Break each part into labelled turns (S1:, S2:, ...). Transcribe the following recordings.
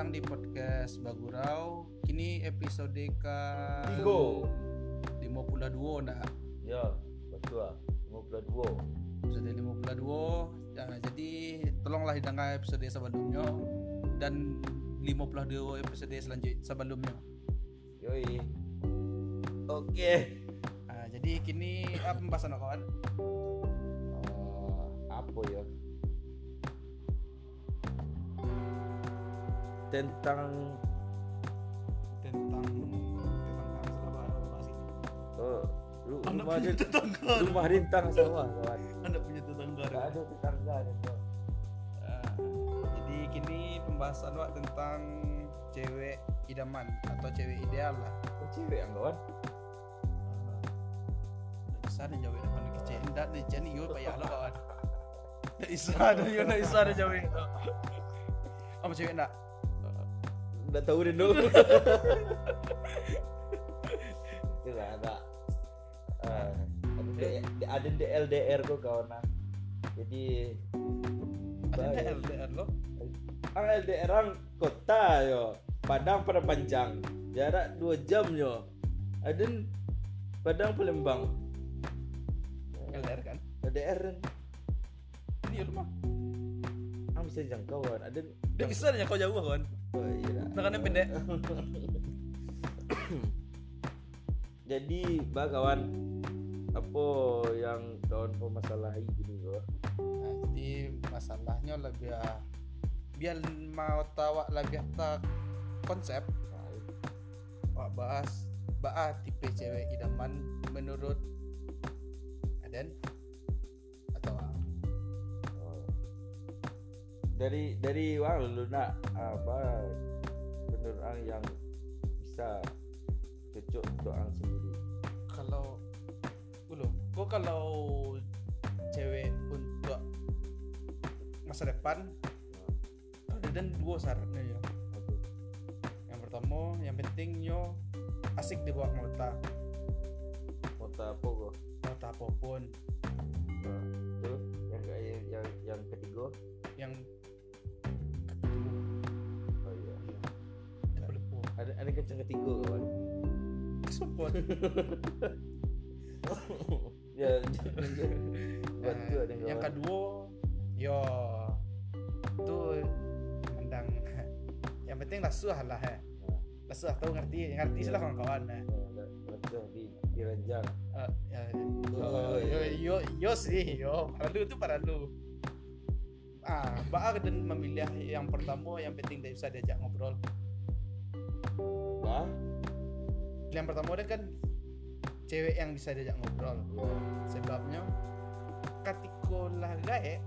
S1: datang di podcast Bagurau. Kini episode ke
S2: Tigo.
S1: 52 nak.
S2: Ya, betul lah. 52.
S1: Episode 52. Ya, jadi tolonglah dengar episode sebelumnya dan 52 episode selanjutnya sebelumnya.
S2: Yoi. Oke.
S1: Ah, jadi kini apa pembahasan kawan?
S2: Eh, apa ya? Tentang
S1: Tentang tentang apa bahas ini?
S2: oh, ru-
S1: Anda
S2: rumah
S1: punya tetangga.
S2: rumah rintang sama kawan.
S1: Anda punya tetangga.
S2: Gak ada tetangga ada tuh.
S1: Ah, jadi kini pembahasan Wak tentang cewek idaman atau cewek ideal lah.
S2: Oh, cewek yang kawan.
S1: Nggak bisa ada jawab depan kecil. Nggak ada jadi yo payah lo kawan. Nggak bisa ada yo nggak bisa ada jawab. Apa cewek enggak?
S2: Udah tahu deh dulu. Itu lah ada. Eh, ada di- ada di LDR kok kawan. nah. Jadi
S1: Ada LDR lo?
S2: Ang LDR ang kota yo. Padang pada panjang. Jarak 2 jam yo. Aden Padang Palembang.
S1: LDR kan?
S2: LDR
S1: Ini rumah.
S2: ang bisa jangkau kan. Aden
S1: Nggak bisa ada kau jauh kawan.
S2: Oh iya.
S1: Nah, kan pendek.
S2: Jadi, bah kawan, apa yang kawan permasalahi gini kok?
S1: Nah, jadi masalahnya lebih biar mau tahu lebih tak konsep Wak bahas bah tipe cewek idaman menurut Aden
S2: Dari dari wah lu nak apa menurut ang yang bisa cocok untuk ang sendiri.
S1: kalau dulu gua kalau cewek untuk masa depan ada dan dua syaratnya ya yang pertama yang penting yo asik dibawa mata
S2: Kota apa kok?
S1: mata apa pun
S2: Nah, tu yang yang yang, yang ketiga. Kencang ketiga kawan.
S1: support
S2: ya buat ada
S1: yang kedua yo itu mendang yang penting lasuh lah eh.
S2: Nah,
S1: lasuh tahu ngerti ngerti sih lah kawan-kawan eh.
S2: ya, betul di di ranjang.
S1: Eh, ya, yo,
S2: Oh,
S1: yo,
S2: iya.
S1: yo, yo sih yo para lu itu para lu ah Baak dan memilih yang pertama yang penting dia bisa diajak ngobrol
S2: Bah?
S1: yang pertama dia kan cewek yang bisa diajak ngobrol
S2: Ya.
S1: sebabnya ketika lah gae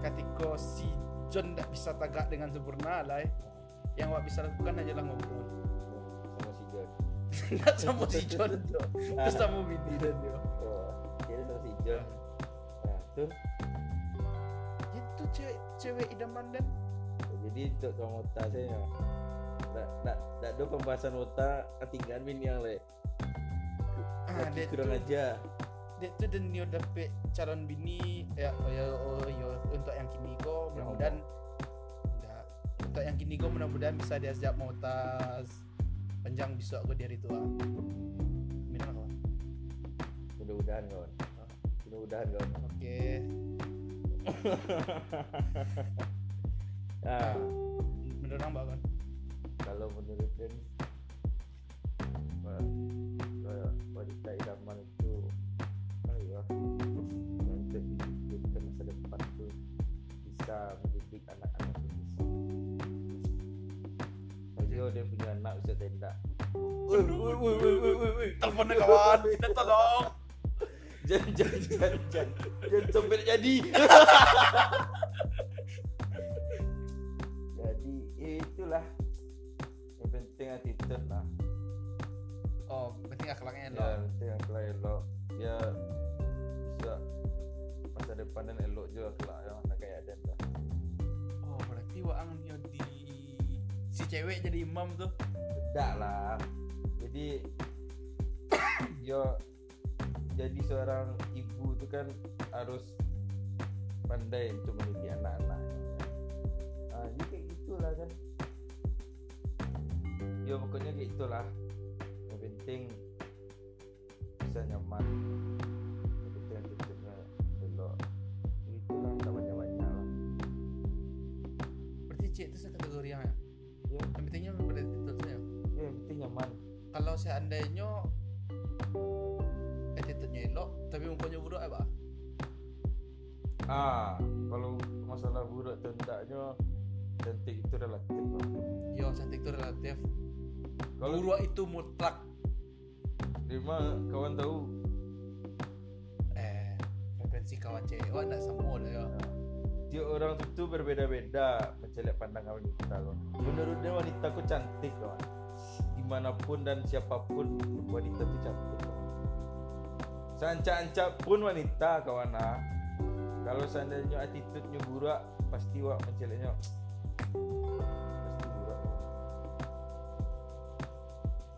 S1: ketika si John tak bisa tagak dengan sempurna lah yang wak bisa lakukan adalah ngobrol
S2: sama si John.
S1: nggak sama si John terus sama Windy dan dia
S2: Oh, jadi sama si John. Nah, tuh.
S1: itu cewek cewek idaman dan
S2: Jadi untuk kamu otak tak ada pembahasan otak ketinggalan bini yang le.
S1: ah
S2: Lagi
S1: dia
S2: kurang
S1: tuh
S2: aja.
S1: dia tuh dan dia dapet calon bini ya oh ya oh ya untuk yang kini kok mudah-mudahan enggak untuk yang kini kok mudah-mudahan bisa diajak mau tas panjang besok gue dari tua minum apa
S2: Mudah-mudahan kawan. Mudah-mudahan kawan.
S1: oke
S2: Nah,
S1: menurut orang kan
S2: kalau menurut kayak wanita idaman itu ya untuk hidupkan masa depan tuh bisa mendidik anak-anak bisa Jadi dia punya anak bisa tenda.
S1: Woi, woi, woi, woi, woi, woi, woi. Teleponnya kawan, kita tolong.
S2: Jangan jangan jangan jangan. Jangan sampai jadi. Jadi itulah. yang penting attitude lah.
S1: Oh, penting akhlaknya
S2: ya
S1: lo.
S2: penting akhlak elok. Ya bisa. Masa depan dan elok juga kelak yang anak kayak Aden lah
S1: Oh, berarti waang nyo di si cewek jadi imam tuh.
S2: tidak lah. Jadi yo jadi seorang ibu itu kan harus pandai untuk mendidik anak-anak. Nah, jadi kayak gitulah kan ya pokoknya kayak itulah yang penting bisa nyaman. Yang penting attitude-nya elok itulah tak banyak-banyak. Lah
S1: berarti C itu kategori yang ya?
S2: Ya,
S1: yang pentingnya pada itu saja
S2: ya? Yang penting nyaman.
S1: Kalau seandainya attitude-nya elok tapi mukanya buruk apa?
S2: Ah kalau masalah buruk enggaknya cantik itu relatif lah
S1: yo cantik itu relatif
S2: kalau
S1: buruk itu mutlak
S2: lima kawan tahu
S1: eh preferensi kawan cewek enggak sama dah ya
S2: tiap orang itu berbeda-beda mencari pandangan wanita loh. Menurut dia wanita ku cantik kawan. Di mana pun dan siapa pun wanita itu cantik. kawan. Seancak-ancak pun wanita kawan ah. Kalau seandainya attitude-nya buruk pasti wak buruk.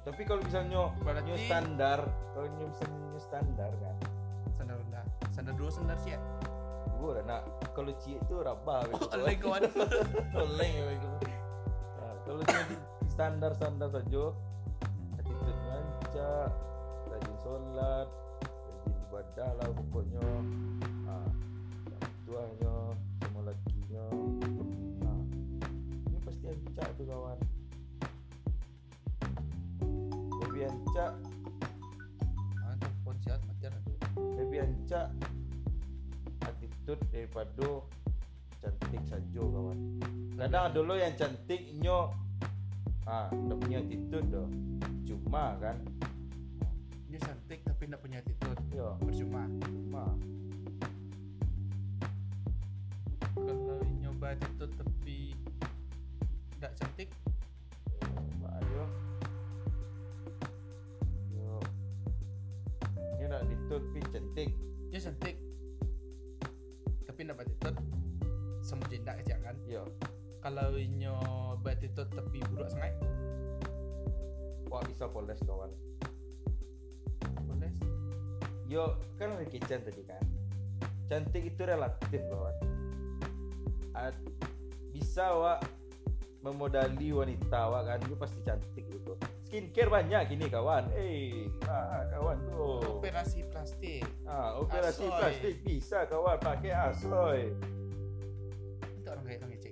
S2: Tapi kalau misalnya
S1: Berarti-
S2: new standar, kalau new new standar kan,
S1: standar rendah standar dua standar C ya
S2: buruk nak. Kalau cie itu rabah gitu. kawan.
S1: oleh kawan oleh ya itu
S2: Nah, kalau jadi standar-standar saja attitude ngancak rajin sholat rajin ibadah lah pokoknya ah
S1: matian itu
S2: lebih ancak attitude daripada cantik saja kawan. Kadang ada lo yang cantik nyo. Ah udah punya attitude dah cuma kan.
S1: Dia cantik tapi enggak punya attitude.
S2: Yo
S1: percuma.
S2: Cuma.
S1: Kalau nyoba attitude tapi enggak cantik
S2: cantik.
S1: Dia cantik. Tapi enggak attitude sama jenda kecil kan?
S2: Yo
S1: kalau nyoba attitude tapi buruk sangat.
S2: Wah bisa poles kawan
S1: boleh
S2: Yo kan ada kitchen tadi kan? Cantik itu relatif kawan Ad- Bisa wak Memodali wanita wak kan? Dia pasti cantik gitu Skincare banyak gini kawan. Eh ah, kawan tuh
S1: operasi plastik.
S2: Ah, Operasi
S1: Asoy.
S2: plastik bisa kawan. Pakai asoy.
S1: Itu orang kayak orang C